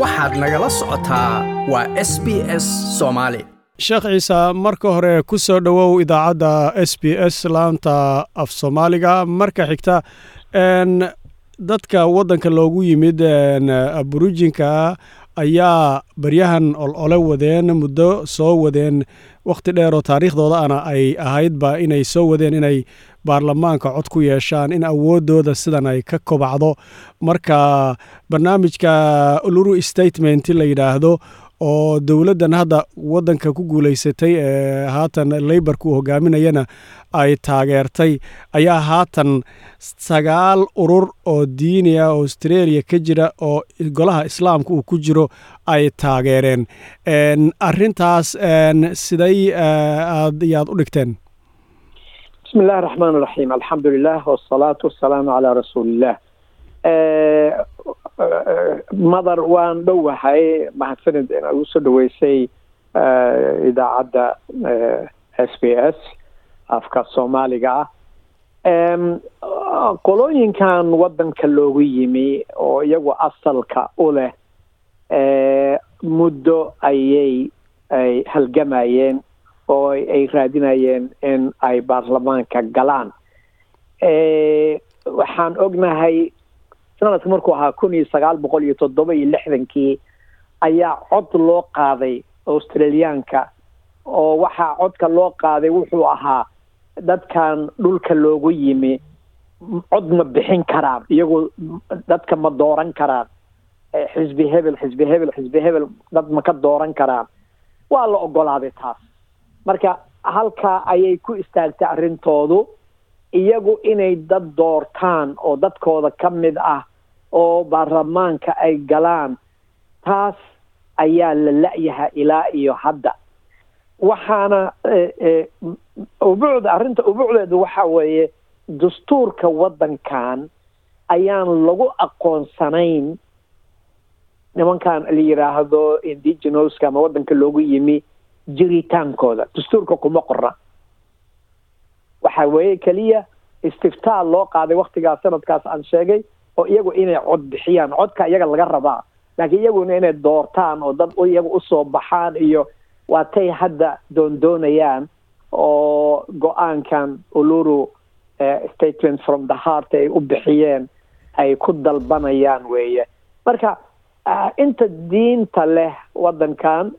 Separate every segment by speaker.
Speaker 1: waxaad nagala socotaa waa s b s soomaali
Speaker 2: sheekh ciise marka hore ku soo dhowow idaacadda s b s laanta af soomaaliga. Marka xigta dadka waddanka loogu yimid aburijinka ayaa baryahan olole wadeen muddo soo wadeen wakhti dheer oo taariikhdooda ana ay ahaydba inay soo wadeen inay baarlamaanka cod ku yeeshaan in awooddooda sidan ay ka kobacdo. Marka barnaamijka luru statement la yidhaahdo oo dowladdan hadda waddanka ku guulaysatay ee haatan leybarka uu hogaaminayana ay taageertay ayaa haatan sagaal urur oo diini ah australia ka jira oo golaha islaamka uu ku jiro ay taageereen. Arintaas siday aad yaad u dhigteen?
Speaker 3: Bismi illahi raxmaan raxiim alxamdu lilah wsalaatu wasalaamu calaa rasuuliillah madar waan dhowahay. Mahadsanid inaad ugu soo dhaweysay idaacadda s b s afka soomaaliga ah. Qolooyinkan waddanka loogu yimi oo iyagu asalka u leh muddo ayay ay halgamayeen oo ay raadinayeen in ay baarlamaanka galaan. Waxaan ognahay sanadka markuu ahaa kun iyo sagaal boqol iyo toddoba iyo lixdankii ayaa cod loo qaaday australiyaanka oo waxaa codka loo qaaday wuxuu ahaa dadkan dhulka loogu yimi cod ma bixin karaan iyagu dadka ma dooran karaan. Xisbi hebel xisbi hebel xisbi hebel dad ma ka dooran karaan. Waa la ogolaaday taas. Marka halkaa ayay ku istaagtay arrintoodu iyagu inay dad doortaan oo dadkooda ka mid ah oo baarlamaanka ay galaan taas ayaa la la-yaha ilaa iyo hadda. Waxaana ubucda arrinta ubucdeedu waxa weeye dastuurka waddankan ayaan lagu aqoonsanayn. Nimankan la yidhaahdo indigenouska ama waddanka loogu yimi jiritaankooda dastuurka kuma qorna waxa weeye keliya istiftaal loo qaaday waktigaas sanadkaas aan sheegay oo iyagu inay cod bixiyaan codka iyaga laga rabaa. Laakiin iyaguna inay doortaan oo dad iyaga u soo baxaan iyo waatay hadda doondoonayaan oo go'aankan uluru statement from the heart ay u bixiyeen ay ku dalbanayaan weeye. Marka inta diinta leh waddankan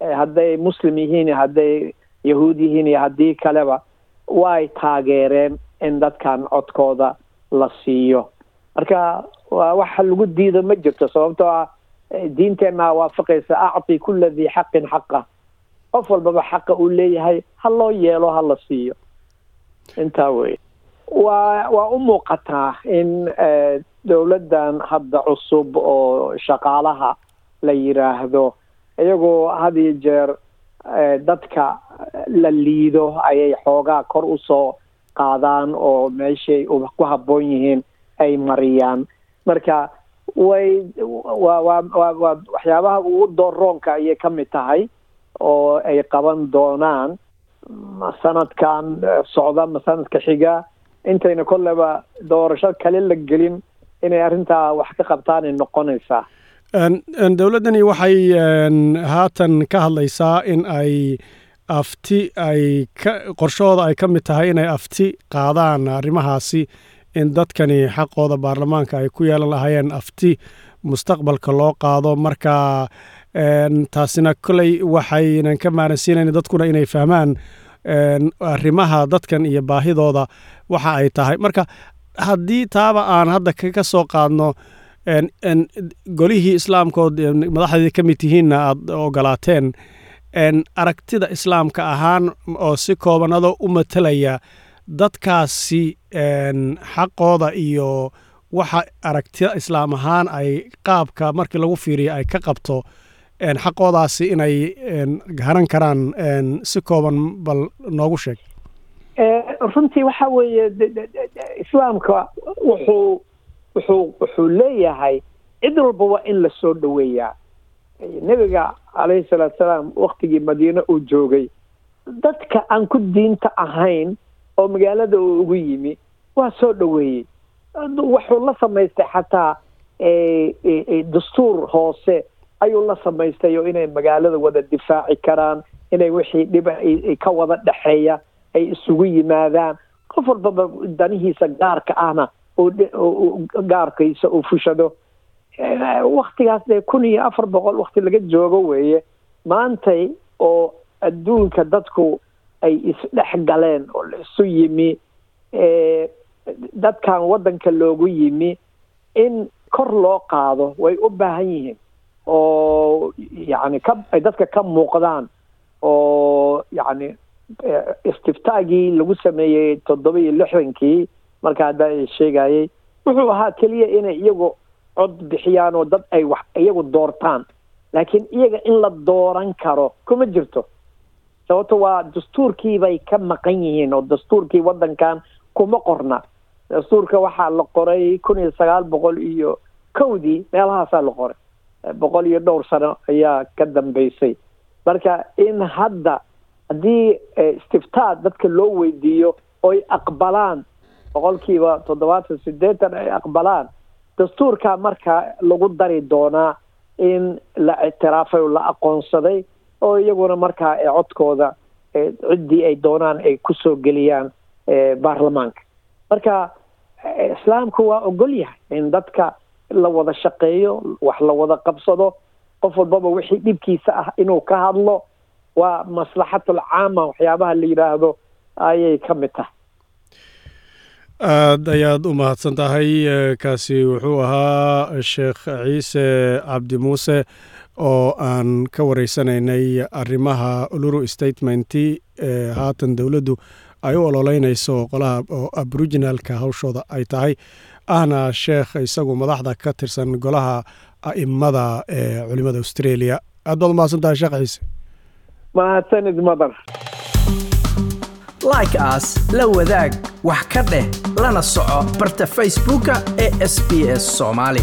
Speaker 3: hadday muslim yihiin hadday yahuud yihiin iyo haddii kaleba way taageereen in dadkan codkooda la siiyo marka waa waxa lagu diido ma jirto sababtoo ah diinteenna waafaqaysa acti kula dii xaqin xaqa. Qof walbaba xaqa uu leeyahay ha loo yeelo ha la siiyo. Intaa wey waa waa u muuqataa in dowladdan hadda cusub oo shaqaalaha la yiraahdo iyagoo had iyo jeer dadka la liido ayay xoogaa kor u soo qaadaan oo meeshay ku habboon yihiin ay mariyaan. Marka way waxyaabaha ugu dooroonka ayay ka mid tahay oo ay qaban doonaan. Sanadkan socda ma sanadka xiga. Intayna kolleba doorasho kale la gelin inay arrintaa wax ka qabtaanay noqonaysaa.
Speaker 2: Dowladdani waxay haatan ka hadlaysaa in ay afti ay ka qorshahooda ay ka mid tahay inay afti qaadaan arrimahaasi in dadkani xaqooda baarlamaanka ay ku yeelan lahaayeen afti mustaqbalka loo qaado. Marka taasina koley waxaynan ka maaransiinayn dadkuna inay fahmaan arrimaha dadkan iyo baahidooda waxa ay tahay. Marka haddii taaba aan hadda ka soo qaadno golihii islaamkood madaxdeedii ka mid tihiinna aad ogolaateen aragtida islaamka ahaan oo si kooban adoo u matalaya dadkaasi xaqooda iyo waxa aragtida islaam ahaan ay qaabka markii lagu fiiriyo ay ka qabto xaqoodaasi inay haran karaan si kooban bal noogu sheeg.
Speaker 3: Runtii waxa weeye islaamka wuxuu wuxuu wuxuu leeyahay cid walba waa in la soo dhoweeyaa. Nebiga calayhi salaatu salaam waktigii madiine uu joogay. Dadka aan ku diinta ahayn oo magaalada uu ugu yimi waa soo dhoweeyey wuxuu la samaystay xataa dastuur hoose ayuu la samaystayo inay magaalada wada difaaci karaan inay wixii dhiba ka wada dhexeeya ay isugu yimaadaan. Qof walbaba danihiisa gaarka ahna gaarkiisa uu fushado. Waktigaas dee kun iyo afar boqol wakti laga joogo weeye maantay oo adduunka dadku ay isdhex galeen oo la isu yimi dadkan waddanka loogu yimi in kor loo qaado way u baahan yihiin oo yacni ka ay dadka ka muuqdaan oo yacni istiftaagii lagu sameeyey toddoba iyo lixdankii marka hadda ay sheegayay wuxuu ahaa keliya inay iyagu cod bixiyaan oo dad ay wax iyagu doortaan. Laakiin iyaga in la dooran karo kuma jirto sababto waa dastuurkii bay ka maqan yihiin oo dastuurkii waddankan kuma qorna. Dastuurka waxaa la qoray kun iyo sagaal boqol iyo kowdii meelahaasaa la qoray. Boqol iyo dhowr sano ayaa ka dambeysay. Marka in hadda haddii istiftaa dadka loo weydiiyo oy aqbalaan boqolkiiba toddobaatan siddeetan ay aqbalaan dastuurkaa markaa lagu dari doonaa in la ictiraafay oo la aqoonsaday oo iyaguna markaa codkooda ciddii ay doonaan ay ku soo geliyaan baarlamaanka. Marka islaamku waa ogol yahay in dadka la wada shaqeeyo wax la wada qabsado qof walbaba wixii dhibkiisa ah inuu ka hadlo waa maslaxatul caama waxyaabaha la yidhaahdo ayay ka mid tahay.
Speaker 2: Aad ayaad u mahadsan tahay kaasi wuxuu ahaa sheekh ciise cabdi muuse oo aan ka wareysanaynay arrimaha uluru statementi ee haatan dowladdu ay u ololeynayso qolaha oo aboriginalka hawshooda ay tahay. Ahna sheekh isagu madaxda ka tirsan golaha a'immada ee culimada australia. Aad baad umahadsan tahay sheekh ciise?
Speaker 3: Mahadsanid madar.
Speaker 1: Like aas la wadaag wax ka dheh lana soco barta facebooka ee sb s soomaali